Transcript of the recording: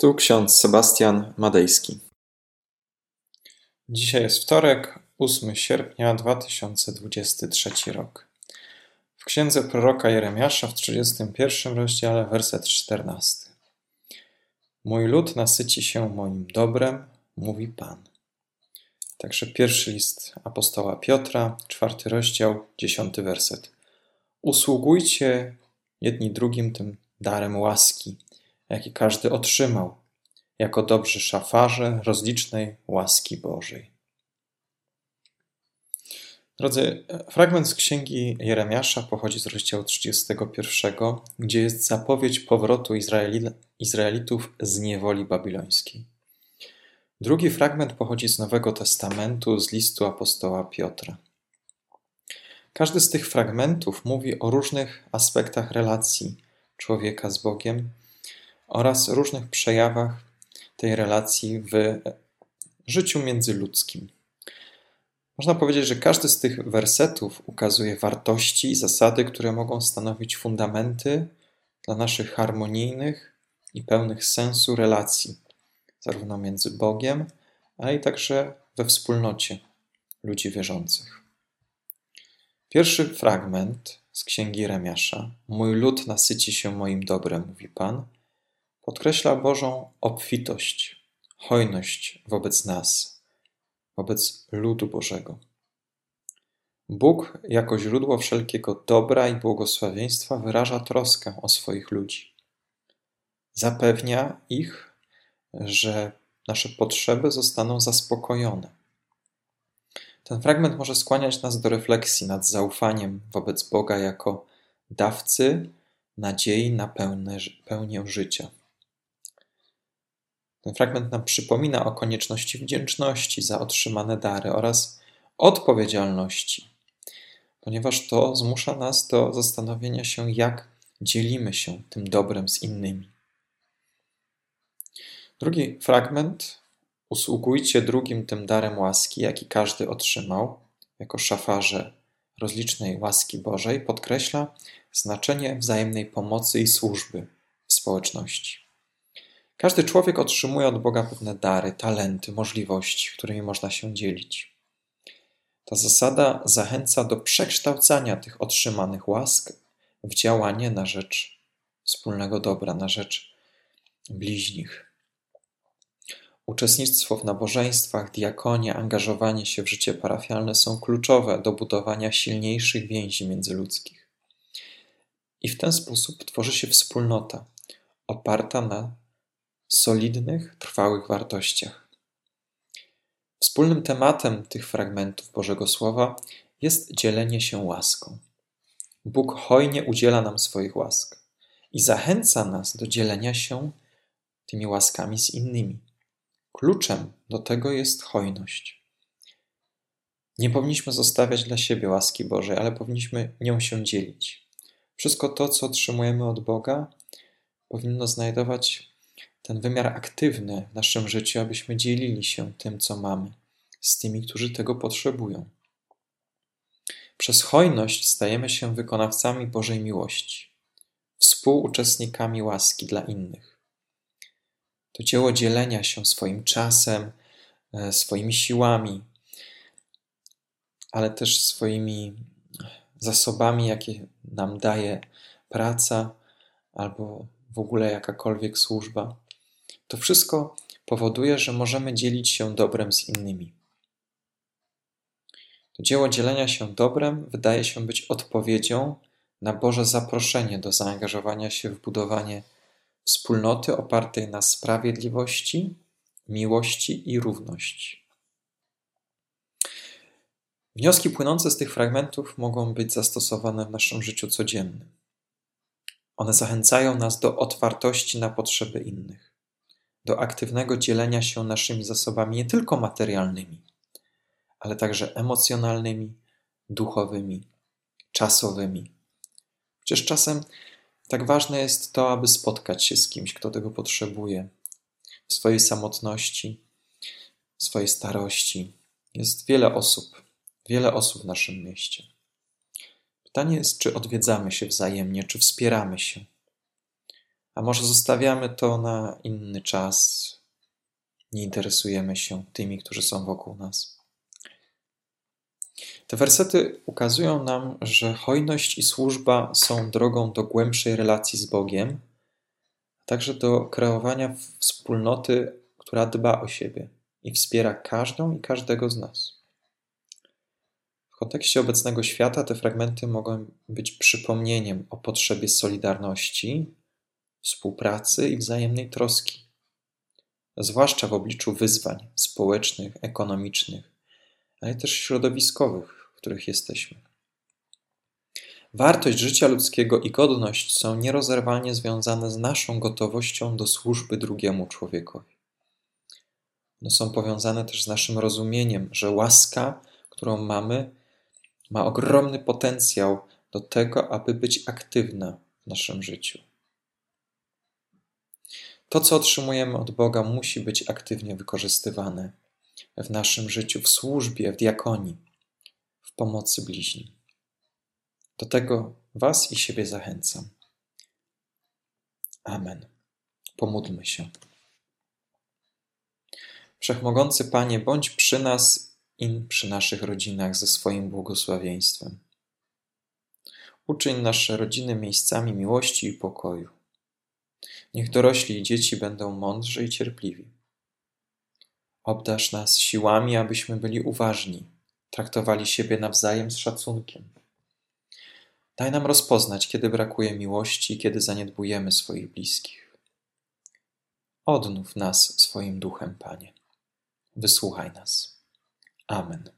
Tu ksiądz Sebastian Madejski. Dzisiaj jest wtorek, 8 sierpnia 2023 rok. W księdze proroka Jeremiasza w 31 rozdziale, werset 14. Mój lud nasyci się moim dobrem, mówi Pan. Także pierwszy list apostoła Piotra, czwarty rozdział, dziesiąty werset. Usługujcie jedni drugim tym darem łaski, jaki każdy otrzymał, jako dobrzy szafarze rozlicznej łaski Bożej. Drodzy, fragment z księgi Jeremiasza pochodzi z rozdziału 31, gdzie jest zapowiedź powrotu Izraeli, Izraelitów z niewoli babilońskiej. Drugi fragment pochodzi z Nowego Testamentu, z listu apostoła Piotra. Każdy z tych fragmentów mówi o różnych aspektach relacji człowieka z Bogiem oraz różnych przejawach tej relacji w życiu międzyludzkim. Można powiedzieć, że każdy z tych wersetów ukazuje wartości i zasady, które mogą stanowić fundamenty dla naszych harmonijnych i pełnych sensu relacji, zarówno między Bogiem, ale i także we wspólnocie ludzi wierzących. Pierwszy fragment z księgi Remiasza, Mój lud nasyci się moim dobrem, mówi Pan, podkreśla Bożą obfitość, hojność wobec nas, wobec ludu Bożego. Bóg jako źródło wszelkiego dobra i błogosławieństwa wyraża troskę o swoich ludzi. Zapewnia ich, że nasze potrzeby zostaną zaspokojone. Ten fragment może skłaniać nas do refleksji nad zaufaniem wobec Boga jako dawcy nadziei na pełne, pełnię życia. Ten fragment nam przypomina o konieczności wdzięczności za otrzymane dary oraz odpowiedzialności, ponieważ to zmusza nas do zastanowienia się, jak dzielimy się tym dobrem z innymi. Drugi fragment Usługujcie drugim tym darem łaski, jaki każdy otrzymał, jako szafarze rozlicznej łaski Bożej, podkreśla znaczenie wzajemnej pomocy i służby w społeczności. Każdy człowiek otrzymuje od Boga pewne dary, talenty, możliwości, którymi można się dzielić. Ta zasada zachęca do przekształcania tych otrzymanych łask w działanie na rzecz wspólnego dobra, na rzecz bliźnich. Uczestnictwo w nabożeństwach, diakonia, angażowanie się w życie parafialne są kluczowe do budowania silniejszych więzi międzyludzkich. I w ten sposób tworzy się wspólnota oparta na solidnych, trwałych wartościach. Wspólnym tematem tych fragmentów Bożego Słowa jest dzielenie się łaską. Bóg hojnie udziela nam swoich łask i zachęca nas do dzielenia się tymi łaskami z innymi. Kluczem do tego jest hojność. Nie powinniśmy zostawiać dla siebie łaski Bożej, ale powinniśmy nią się dzielić. Wszystko to, co otrzymujemy od Boga, powinno znajdować ten wymiar aktywny w naszym życiu, abyśmy dzielili się tym, co mamy, z tymi, którzy tego potrzebują. Przez hojność stajemy się wykonawcami Bożej miłości, współuczestnikami łaski dla innych. To dzieło dzielenia się swoim czasem, e, swoimi siłami, ale też swoimi zasobami, jakie nam daje praca albo w ogóle jakakolwiek służba. To wszystko powoduje, że możemy dzielić się dobrem z innymi. To dzieło dzielenia się dobrem wydaje się być odpowiedzią na Boże zaproszenie do zaangażowania się w budowanie wspólnoty opartej na sprawiedliwości, miłości i równości. Wnioski płynące z tych fragmentów mogą być zastosowane w naszym życiu codziennym. One zachęcają nas do otwartości na potrzeby innych, do aktywnego dzielenia się naszymi zasobami nie tylko materialnymi, ale także emocjonalnymi, duchowymi, czasowymi. Przecież czasem tak ważne jest to, aby spotkać się z kimś, kto tego potrzebuje. W swojej samotności, w swojej starości. Jest wiele osób, wiele osób w naszym mieście. Pytanie jest, czy odwiedzamy się wzajemnie, czy wspieramy się. A może zostawiamy to na inny czas, nie interesujemy się tymi, którzy są wokół nas. Te wersety ukazują nam, że hojność i służba są drogą do głębszej relacji z Bogiem, a także do kreowania wspólnoty, która dba o siebie i wspiera każdą i każdego z nas. W kontekście obecnego świata te fragmenty mogą być przypomnieniem o potrzebie solidarności, współpracy i wzajemnej troski zwłaszcza w obliczu wyzwań społecznych, ekonomicznych, ale też środowiskowych, w których jesteśmy. Wartość życia ludzkiego i godność są nierozerwalnie związane z naszą gotowością do służby drugiemu człowiekowi. One są powiązane też z naszym rozumieniem, że łaska, którą mamy, ma ogromny potencjał do tego, aby być aktywna w naszym życiu. To, co otrzymujemy od Boga, musi być aktywnie wykorzystywane w naszym życiu, w służbie, w diakonii, w pomocy bliźnim. Do tego Was i siebie zachęcam. Amen. Pomódlmy się. Wszechmogący Panie, bądź przy nas i przy naszych rodzinach ze swoim błogosławieństwem. Uczyń nasze rodziny miejscami miłości i pokoju. Niech dorośli i dzieci będą mądrzy i cierpliwi. Obdasz nas siłami, abyśmy byli uważni, traktowali siebie nawzajem z szacunkiem. Daj nam rozpoznać, kiedy brakuje miłości i kiedy zaniedbujemy swoich bliskich. Odnów nas swoim duchem, Panie. Wysłuchaj nas. Amen.